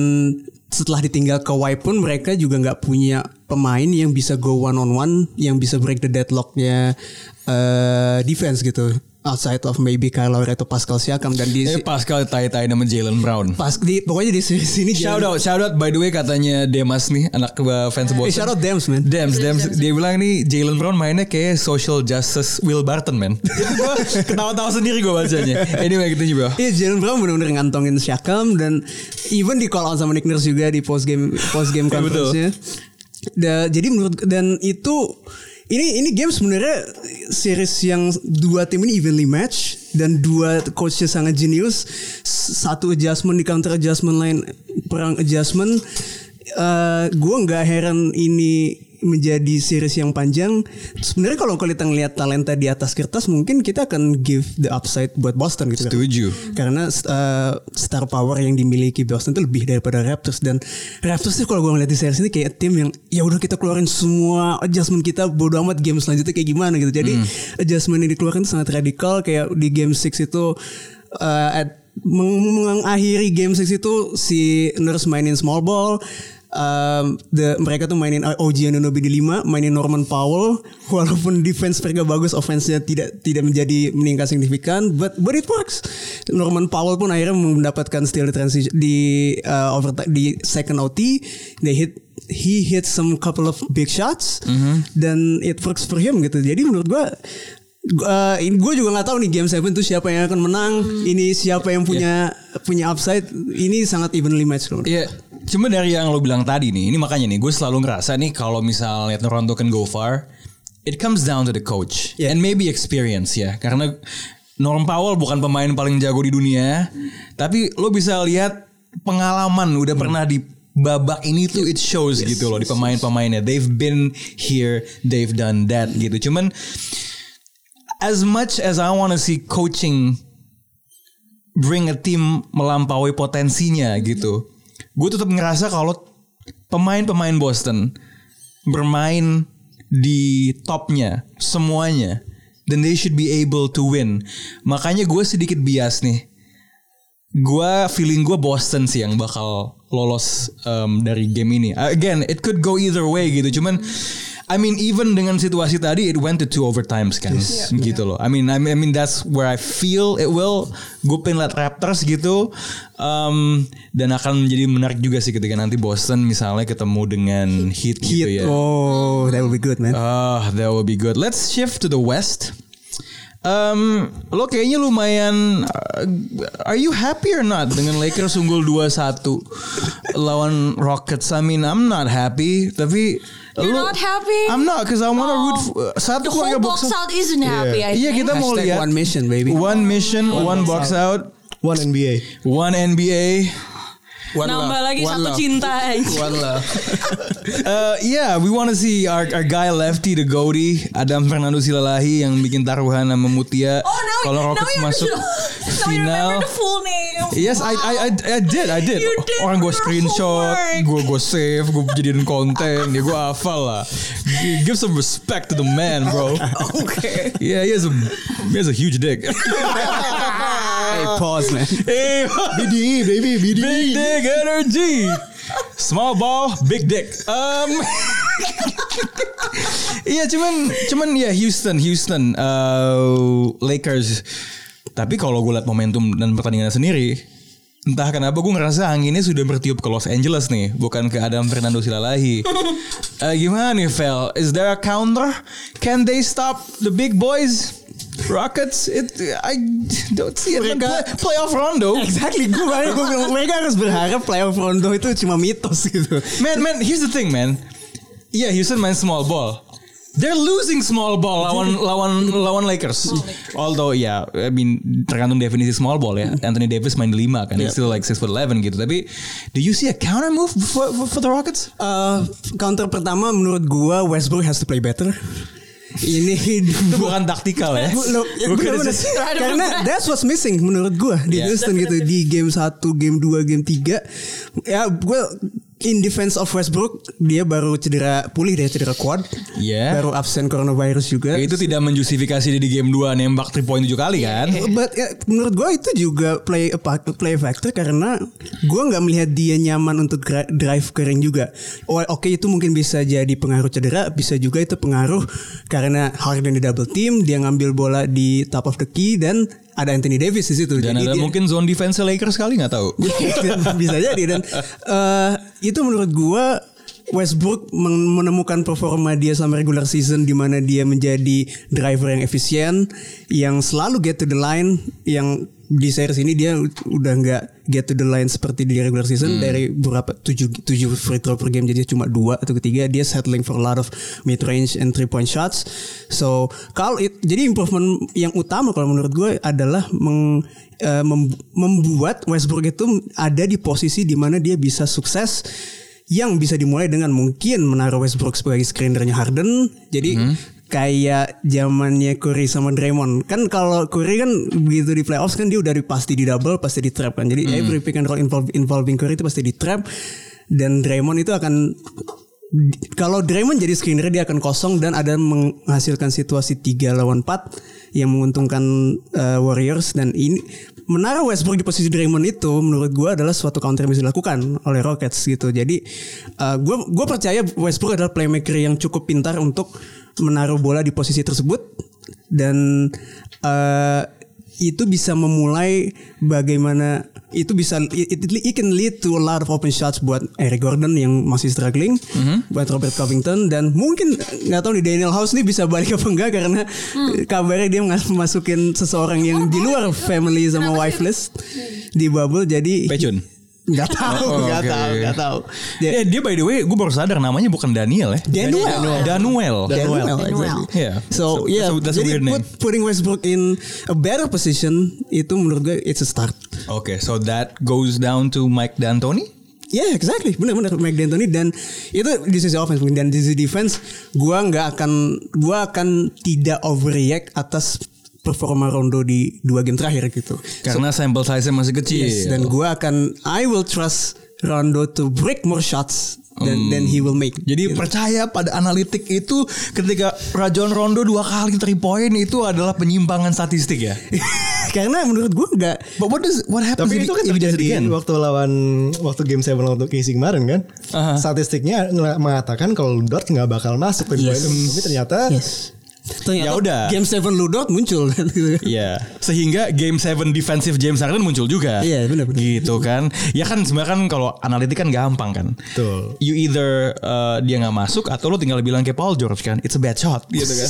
setelah ditinggal Kawhi pun mereka juga nggak punya pemain yang bisa go one on one yang bisa break the deadlocknya eh, defense gitu outside of maybe Kyle Lowry atau Pascal Siakam dan di Eh Pascal tai-tai nama Jalen Brown. pas di pokoknya di sini sini Shout out, shout out by the way katanya Demas nih anak uh, fans Boston. Eh, shout out Dems man. Dems, Dems, dia bilang nih Jalen Brown mainnya kayak social justice Will Barton man. Gue ketawa-tawa sendiri gue bacanya. Anyway gitu juga. Iya Jalen Brown benar-benar ngantongin Siakam dan even di call out sama Nick Nurse juga di post game post game Iya, conference-nya. Da- jadi menurut dan itu ini ini game sebenarnya series yang dua tim ini evenly match dan dua coachnya sangat jenius. Satu adjustment di counter adjustment lain perang adjustment. Eh gue nggak heran ini menjadi series yang panjang. Sebenarnya kalau kita ngelihat talenta di atas kertas mungkin kita akan give the upside buat Boston gitu. kan. Setuju. Karena uh, star power yang dimiliki Boston itu lebih daripada Raptors dan Raptors tuh kalau gue ngeliat di series ini kayak tim yang ya udah kita keluarin semua adjustment kita bodo amat game selanjutnya kayak gimana gitu. Jadi adjustment yang dikeluarkan sangat radikal kayak di game 6 itu uh, at, meng- mengakhiri game 6 itu si Nurse mainin small ball Um, the, mereka tuh mainin OG Anunoby di 5 mainin Norman Powell walaupun defense mereka bagus offense-nya tidak tidak menjadi meningkat signifikan but but it works Norman Powell pun akhirnya mendapatkan steal di transition di uh, overtime di second OT they hit he hit some couple of big shots dan it works for him gitu jadi menurut gua Uh, gue juga nggak tahu nih game 7 tuh siapa yang akan menang. Ini siapa yang punya punya upside. Ini sangat evenly match loh. Iya, cuma dari yang lo bilang tadi nih, ini makanya nih gue selalu ngerasa nih kalau misalnya Toronto can go far, it comes down to the coach Yeah. and maybe experience ya, karena Norm Powell bukan pemain paling jago di dunia, tapi lo bisa lihat pengalaman udah pernah di babak ini tuh it shows gitu loh di pemain-pemainnya. They've been here, they've done that gitu. Cuman as much as I want to see coaching bring a team melampaui potensinya gitu. Gue tetap ngerasa kalau pemain-pemain Boston bermain di topnya semuanya, then they should be able to win. Makanya gue sedikit bias nih. Gue feeling gue Boston sih yang bakal lolos um, dari game ini. Again, it could go either way gitu. Cuman I mean even dengan situasi tadi it went to two overtimes kan gitu loh. I mean I mean, I mean that's where I feel it will. Gue pengen liat Raptors gitu. Um, dan akan menjadi menarik juga sih ketika nanti Boston misalnya ketemu dengan Heat, gitu ya. Oh, that would be good man. Ah, that would be good. Let's shift to the West. Um, lo kayaknya lumayan uh, Are you happy or not Dengan Lakers unggul 2-1 Lawan Rockets I mean I'm not happy Tapi You're lo- not happy? I'm not Cause I wanna root for, Satu The whole box out isn't happy. I Iya think. kita mau lihat one mission baby. One mission One box out One NBA. One NBA Nambah lagi satu cinta aja. One love. Uh, yeah, we want to see our, our guy Lefty the Goldie, Adam Fernando Silalahi yang bikin taruhan sama Mutia. Oh, now, Kalau now Rockets you masuk now you final. remember the full name. Yes, I, I, I, I did, I did. You did Orang gue screenshot, gue gue save, gue jadiin konten, ya gue hafal lah. Give some respect to the man, bro. Okay. Yeah, he has a he has a huge dick. Hey, pause man. hey, BDE baby BDE. big dick energy. Small ball, big dick. Um, Iya cuman cuman ya Houston Houston uh, Lakers. Tapi kalau gue liat momentum dan pertandingannya sendiri, entah kenapa gue ngerasa anginnya sudah bertiup ke Los Angeles nih, bukan ke Adam Fernando Silalahi. Eh, gimana nih, Vel? Is there a counter? Can they stop the big boys? Rockets, it I don't see it. Mereka- Play, playoff Rondo. Exactly, gue gue bilang mereka harus berharap playoff Rondo itu cuma mitos gitu. Man, man, here's the thing, man. Yeah, Houston main small ball. They're losing small ball lawan lawan lawan Lakers. Although ya, I mean tergantung definisi small ball ya. Anthony Davis main lima kan, he's still like six foot eleven gitu. Tapi, do you see a counter move for, for, for the Rockets? Uh, counter pertama menurut gua Westbrook has to play better. Ini Itu bukan taktikal ya. Loh, ya, Bukan bener-bener. sih. karena that's what's missing menurut gua di Yeah. Houston gitu di game 1, game 2, game 3. Ya gua in defense of Westbrook dia baru cedera pulih dari cedera quad. Iya. Baru absen coronavirus juga. Itu tidak menjustifikasi dia di game 2 nembak 3 point 7 kali kan? But ya, menurut gue itu juga play a play factor karena gue nggak melihat dia nyaman untuk drive ke ring juga. Oh, Oke itu mungkin bisa jadi pengaruh cedera, bisa juga itu pengaruh karena Harden di double team, dia ngambil bola di top of the key dan ada Anthony Davis di situ. Dan Jadi ada dia- mungkin zone defense Lakers kali nggak tahu. bisa jadi dan eh, itu menurut gua Westbrook men- menemukan performa dia selama regular season di mana dia menjadi driver yang efisien, yang selalu get to the line, yang di series ini dia udah nggak get to the line seperti di regular season dari beberapa tujuh tujuh free throw per game jadi cuma dua atau ketiga dia settling for a lot of mid range and three point shots. So kalau it- jadi improvement yang utama kalau menurut gue adalah meng, eh, mem- membuat Westbrook itu ada di posisi di mana dia bisa sukses yang bisa dimulai dengan mungkin menaruh Westbrook sebagai screenernya Harden. Jadi kayak zamannya Curry sama Draymond. Kan kalau Curry kan begitu di playoffs kan dia udah pasti di double, pasti di trap kan. Jadi every pick and roll involve- involving Curry itu pasti di trap dan Draymond itu akan kalau Draymond jadi screener dia akan kosong dan ada menghasilkan situasi 3 lawan 4 yang menguntungkan uh, Warriors dan ini menaruh Westbrook di posisi Draymond itu menurut gue adalah suatu counter yang bisa dilakukan oleh Rockets gitu. Jadi gue gue percaya Westbrook adalah playmaker yang cukup pintar untuk menaruh bola di posisi tersebut dan uh, itu bisa memulai bagaimana itu bisa it, it, it can lead to a lot of open shots buat Eric Gordon yang masih struggling, buat Robert Covington dan mungkin nggak tahu nih Daniel House nih bisa balik apa enggak karena kabarnya dia nggak masukin seseorang yang di luar family sama wife list di bubble jadi Pecun. Nggak tahu Oh, nggak oke. tahu nggak tahu Eh, dia by the way, gue baru sadar namanya bukan Daniel ya. Daniel. Danuel. Daniel, Daniel. exactly. Yeah. So, So- yeah, so that's a jadi weird name. put, putting Westbrook in a better position itu menurut gue it's a start. Oke, so that goes down to Mike D'Antoni. Yeah, exactly. Benar-benar Mike D'Antoni dan itu di sisi offense dan di sisi defense gua nggak akan gua akan tidak overreact atas performa Rondo di dua game terakhir gitu. Karena sampel size-nya masih kecil. Yes, dan gua akan I will trust Rondo to break more shots than than he will make. Jadi percaya pada analitik itu ketika Rajon Rondo dua kali 3 point itu adalah penyimpangan statistik ya. Karena menurut gua nggak But what does what happens Tapi itu kan terjadi waktu lawan waktu game 7 lawan Casey kemarin kan. Aha. Statistiknya ngel- mengatakan kalau Dort nggak bakal masuk ke Yes. Tapi ternyata Yes. Ternyata Ya udah. Game 7 Ludort muncul kan gitu. Iya, sehingga game 7 defensive James Harden muncul juga. Iya, benar, benar. Gitu kan. Ya kan sebenarnya kan kalau analitik kan gampang kan. Betul. You either uh, dia nggak masuk atau lo tinggal bilang kayak Paul George kan, it's a bad shot gitu kan.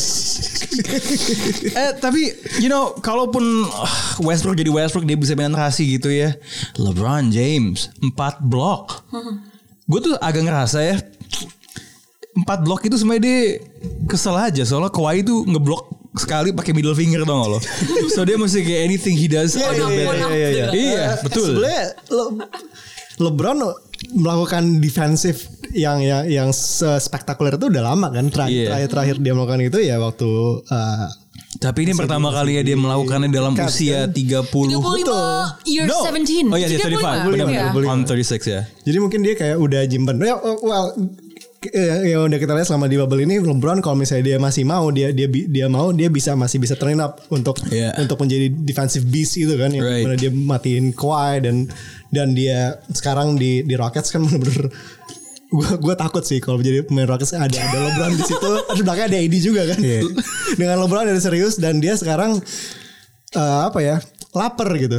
eh tapi you know kalaupun uh, Westbrook jadi Westbrook dia bisa penetrasi gitu ya. LeBron James 4 blok. Gue tuh agak ngerasa ya empat blok itu sebenarnya dia kesel aja soalnya Kawhi itu ngeblok sekali pakai middle finger dong lo. So dia mesti kayak anything he does Iya, out of iya, bed. iya, iya, iya. Iya, betul. Sebenarnya Le- LeBron melakukan defensif yang yang yang spektakuler itu udah lama kan terakhir Iya. terakhir, terakhir dia melakukan itu ya waktu uh, Tapi ini pertama kali ya dia melakukannya dalam Cut, usia 30 35 year No. 17. Oh iya dia 35 benar Iya. benar. On 36 ya. Jadi mungkin dia kayak udah jimpen. Ya, oh, well, yang udah kita lihat selama di bubble ini LeBron kalau misalnya dia masih mau dia dia dia mau dia bisa masih bisa train up untuk Yeah. untuk menjadi defensive beast gitu kan yang Right. dia matiin Kawhi dan dan dia sekarang di di Rockets kan bener-bener gue gue takut sih kalau menjadi pemain Rockets ada ada LeBron di situ. Terus belakangnya ada AD juga kan. Dengan LeBron ada serius dan dia sekarang eh, apa ya lapar gitu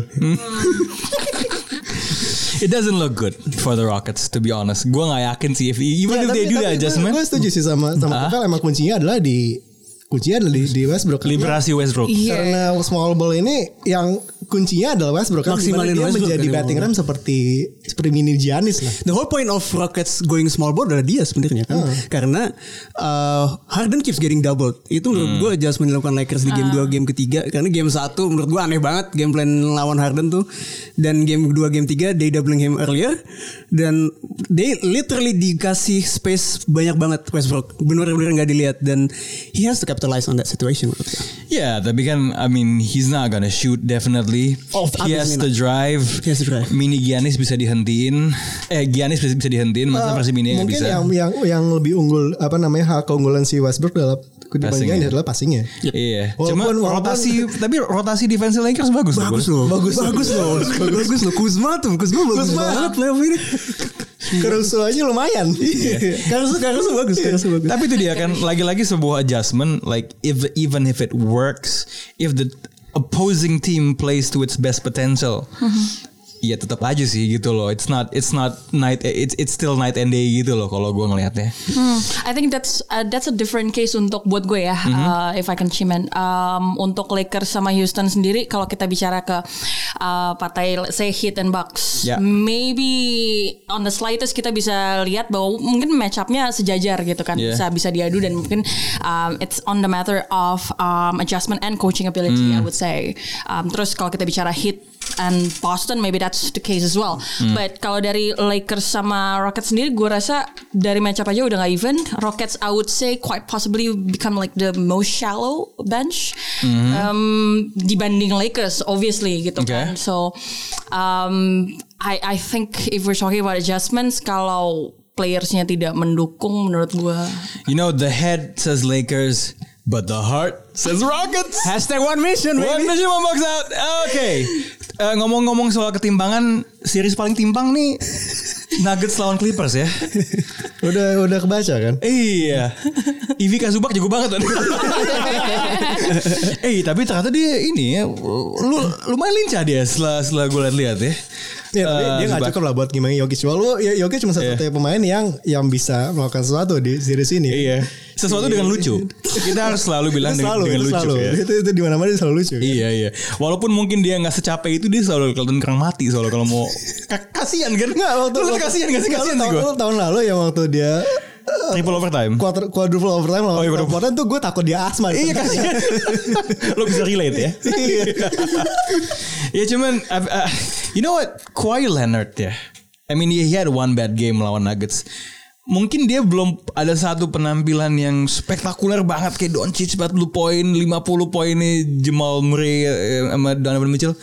It doesn't look good for the Rockets to be honest. Gue gak yakin sih if even if they do the adjustment. Gue setuju sih sama sama. Kovel emang kuncinya adalah di kuncinya adalah di, di Westbrook. Liberasi Westbrook. Iya. Karena small ball ini yang kuncinya adalah Westbrook kan Maksimalin dia Westbrook menjadi kan, batting emang. ram seperti seperti mini Giannis lah. The whole point of Rockets going small ball adalah dia sebenarnya kan. Karena uh, Harden keeps getting doubled. Itu menurut gue adjustment dilakukan Lakers di game 2 game ketiga karena game 1 menurut gue aneh banget game plan lawan Harden tuh dan game 2 game 3 they doubling him earlier dan they literally dikasih space banyak banget Westbrook. Bener-bener nggak dilihat dan he has to capitalize on that situation menurut gue. Ya, tapi kan I mean he's not gonna shoot definitely. Oh, he has obviously to not. drive. He has to drive. Mini Giannis bisa dihentiin. Eh Giannis bisa, bisa dihentiin, masa versi mini nggak Mungkin bisa. yang yang yang lebih unggul apa namanya hak keunggulan si Westbrook dalam dibandingkan Passing-nya. adalah passingnya. Iya. Walaupun- Cuma walaupun- rotasi tapi rotasi defense Lakers bagus. Bagus loh. Bagus, bagus loh. Bagus loh. Kuzma tuh, Kuzma bagus banget playoff ini. Kerusuhannya lumayan. Karusu Karusu bagus, Karusu bagus. Tapi itu dia kan lagi-lagi sebuah adjustment like if even if it works, if the opposing team plays to its best potential. Mm-hmm. Ya tetap aja sih gitu loh. It's not it's not night it's it's still night and day gitu loh kalau gue ngelihatnya. Hmm, I think that's uh, that's a different case untuk buat gue ya. Uh, if I can chime in. Um, untuk Lakers sama Houston sendiri, kalau kita bicara ke uh, partai say Heat and Bucks, Ya. maybe on the slightest kita bisa lihat bahwa mungkin match up-nya sejajar gitu kan, Yeah. bisa bisa diadu dan mungkin um, it's on the matter of um, adjustment and coaching ability, I would say. Um, terus kalau kita bicara Heat and Boston maybe that's the case as well. But kalau dari Lakers sama Rockets sendiri gue rasa dari matchup aja udah gak even. Rockets I would say quite possibly become like the most shallow bench um, dibanding Lakers obviously gitu Okay. kan. So um, I I think if we're talking about adjustments kalau playersnya tidak mendukung menurut gue You know the head says Lakers, but the heart says Rockets. Hashtag one mission, One baby. mission one box out. Oke. Eh, ngomong-ngomong soal ketimbangan, series paling timpang nih Nuggets lawan Clippers ya. udah udah kebaca kan? Iya. Ivi Kazubak jago banget eh tapi ternyata dia ini ya, lu lumayan lincah dia setelah setelah gue lihat-lihat ya. Ya, Eh, dia nggak cukup lah buat gimana Jokic. Walau ya, Jokic cuma satu-satunya pemain yang yang bisa melakukan sesuatu di series ini. Iya. Sesuatu dengan lucu. Kita harus selalu bilang dengan, selalu, dengan lucu selalu. ya. Itu itu di mana-mana dia selalu lucu. kan? Iya iya. Walaupun mungkin dia nggak secapek itu dia selalu kelihatan kerang mati soalnya kalau mau Ka- kasihan kan? Nggak waktu, waktu- kasihan gak sih nggak, kasihan sih tahun, gue. tahun lalu yang waktu dia Triple overtime. quarter, quadruple overtime lawan Oh, iya, quadruple. tuh gue takut dia asma. Iya kasihan. Lo bisa relate ya. Iya. ya cuman uh, uh, you know what Kawhi Leonard ya. I mean he had one bad game lawan Nuggets. Mungkin dia belum ada satu penampilan yang spektakuler banget kayak Doncic 40 poin, 50 poinnya Jamal Murray eh, sama Donovan Mitchell.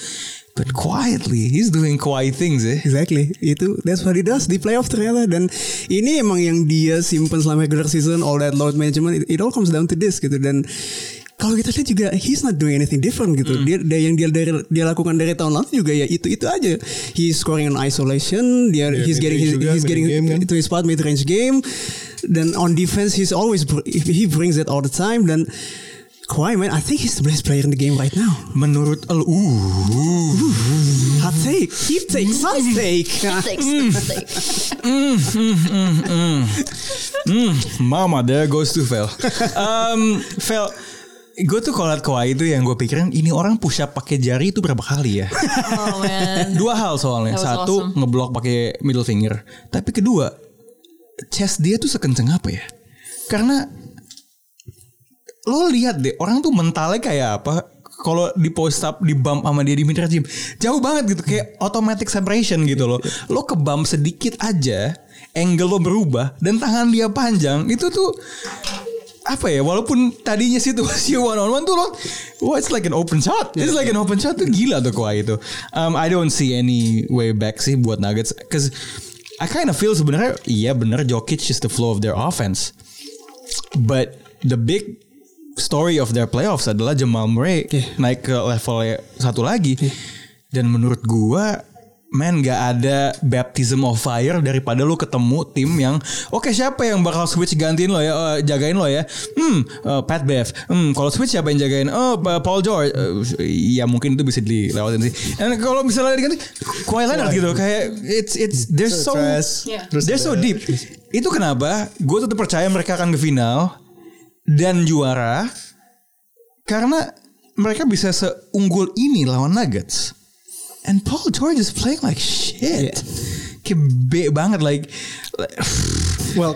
But quietly he's doing quiet things ya. Exactly. Itu that's what he does. Di playoff ternyata dan ini emang yang dia simpen selama regular season all that load management it, it all comes down to this gitu. Dan kalau kita lihat juga he's not doing anything different gitu. Dia, dia yang dia dari dia lakukan dari tahun lalu juga ya itu itu aja. He's scoring in isolation. Dia he's getting his, juga, he's getting mid-game kan. into his spot mid range game. Dan on defense he's always he brings it all the time. Dan Kawhi man I think he's the best player in the game right now Menurut lu, uh, hot take heat take hot take Hmm, mama there goes to Vel. Um, Vel, gue tuh kalau liat Kawhi itu yang gue pikirin ini orang push up pakai jari itu berapa kali ya? Oh man. Dua hal soalnya. Satu awesome. ngeblok pakai middle finger. Tapi kedua, chest dia tuh sekenceng apa ya? Karena lo lihat deh orang tuh mentalnya kayak apa? Kalau di post up di bump sama dia di mid range gym jauh banget gitu kayak automatic separation gitu loh. Lo ke bump sedikit aja, angle lo berubah dan tangan dia panjang itu tuh apa ya? Walaupun tadinya situasi one on one tuh lo wah it's like an open shot. It's like an open shot tuh gila tuh Kawhi itu. Um, I don't see any way back sih buat Nuggets cause I kind of feel sebenarnya iya bener Jokic is the flow of their offense. But the big story of their playoffs adalah Jamal Murray naik ke level satu lagi. Dan menurut gua man gak ada baptism of fire daripada lu ketemu tim yang oke siapa yang bakal switch gantiin lo ya? Eh, jagain lo ya? Hmm eh, Pat Bev. Hmm kalau switch siapa yang jagain? Oh Pa- Paul George. Eh, ya mungkin itu bisa dilewatin sih. Dan kalau misalnya diganti Kawhi Leonard gitu kayak it's it's they're so. Yeah. They're so deep. itu kenapa gue tetap percaya mereka akan ke final dan juara karena mereka bisa seunggul ini lawan Nuggets. And Paul George is playing like shit. Kayak B banget like, like- Well,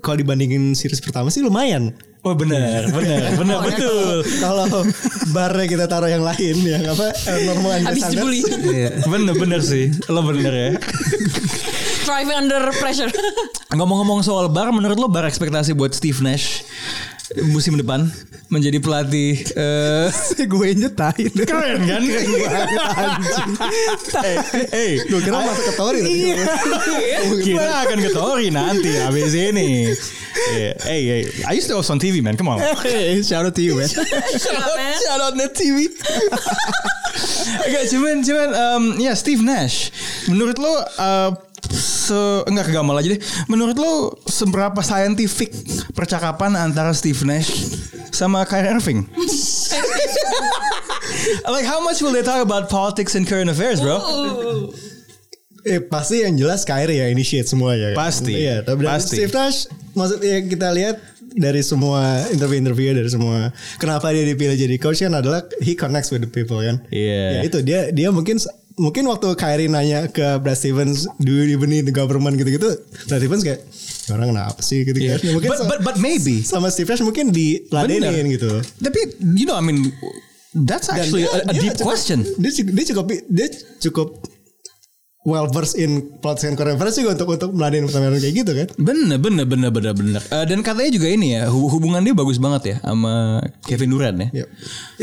kalau dibandingin series pertama sih lumayan. Oh benar, benar, benar betul. Kalau barnya kita taruh yang lain yang apa eh, normal Habis dibully. bener bener sih, lo bener ya. Driving under pressure. Ngomong-ngomong soal bar, menurut lo bar ekspektasi buat Steve Nash musim depan menjadi pelatih eh gue nyetain. keren kan? Eh, Gue kira masuk ke Tori tadi. kita akan ke Tori nanti habis ini. Yeah. Hey, hey, I used to host on TV, man. Come on. Hey, shout out to you, man. Shout out Net TV. Enggak, cuman cuman um, ya Steve Nash. Menurut lo uh, se enggak kegamal aja deh. Menurut lo seberapa scientific percakapan antara Steve Nash sama Kyrie Irving? like how much will they talk about politics and current affairs, bro? Eh pasti yang jelas Kyrie ya initiate semuanya. kan? Pasti. Iya, tapi Pasti. Steve Nash maksudnya kita lihat dari semua interview-interview dari semua kenapa dia dipilih jadi coach kan adalah he connects with the people kan. Iya. Ya itu dia dia mungkin mungkin waktu Kyrie nanya ke Brad Stevens do you even need the government gitu-gitu Brad Stevens kayak "Ya orang kenapa sih gitu kan. Ya, mungkin But, but but maybe. sama Steve Nash mungkin diladenin Bener. gitu. Tapi you know I mean that's Dan actually dia- a, a dia deep cukup- question. Dia cukup dia cukup dia cukup well versed in politics and current affairs juga untuk untuk meladenin pertanyaan kayak gitu kan. Bener bener bener bener bener. Eh, dan katanya juga ini ya hu- hubungan dia bagus banget ya sama Kevin Durant ya. Yep.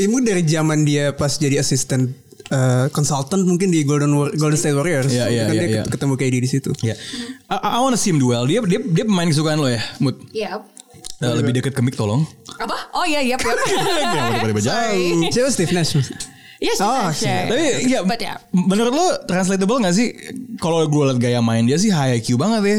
Ini dari zaman dia pas jadi asisten eh, consultant mungkin di Golden War- Golden State Warriors. Iya, iya, kan iya, dia iya. ketemu KD di situ. Ya. I, I wanna see him duel. Dia dia dia pemain kesukaan lo ya, Mut. Iya. Eh, lebih dekat ke mic tolong. Apa? Oh iya, iya. Jangan pada jauh. Siapa Steve Nash? Yes, Oh, yes, shit. Tapi ya, But ya. menurut lo translatable gak sih? Kalau gue liat gaya main dia sih high IQ banget ya.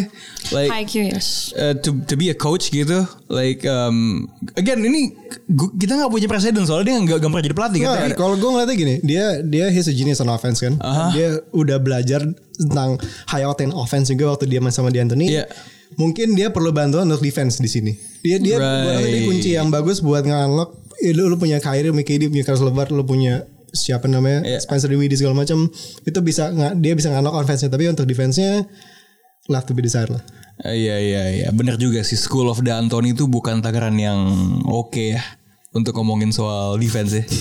Like IQ yes. uh, to to be a coach gitu, like um, again ini gu- kita nggak punya presiden soalnya dia nggak gampang jadi pelatih kan. Nggak, kalau gue ngeliatnya gini, dia dia he's a genius on offense kan. Aha. Dia udah belajar tentang high octane offense juga waktu dia main sama di Anthony. Iya. Mungkin dia perlu bantuan untuk defense di sini. Dia dia gua rasa dia Right. kunci yang bagus buat nge-unlock. Ya, lu, lu punya Kyrie, punya KD, punya Caris LeVert, lu punya siapa namanya Iya. Spencer Dinwiddie segala macam itu bisa nggak dia bisa nge-unlock offense-nya tapi untuk defense-nya left to be desired lah. Eh, Iya iya iya bener juga sih School of the Anthony itu bukan takaran yang oke ya untuk ngomongin soal defense ya.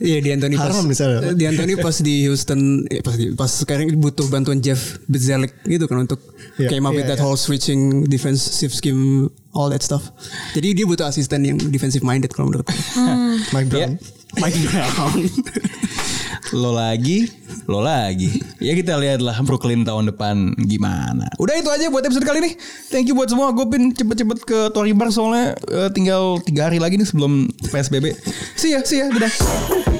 Iya di Anthony pas Haram misalnya. di Anthony pas di Houston eh, pas di, pas sekarang butuh bantuan Jeff Bezalik gitu kan untuk Iya, came up iya, with that iya. whole switching defensive scheme all that stuff. Jadi dia butuh asisten yang defensive minded kalau menurut gue. Mike Brown. Mike Brown. Lo lagi, lo lagi. Ya kita lihatlah Brooklyn tahun depan gimana. Udah itu aja buat episode kali ini. Thank you buat semua. Gue pin cepet-cepet ke Tori Bar soalnya eh, tinggal tiga hari lagi nih sebelum PSBB. See ya, see ya, dadah.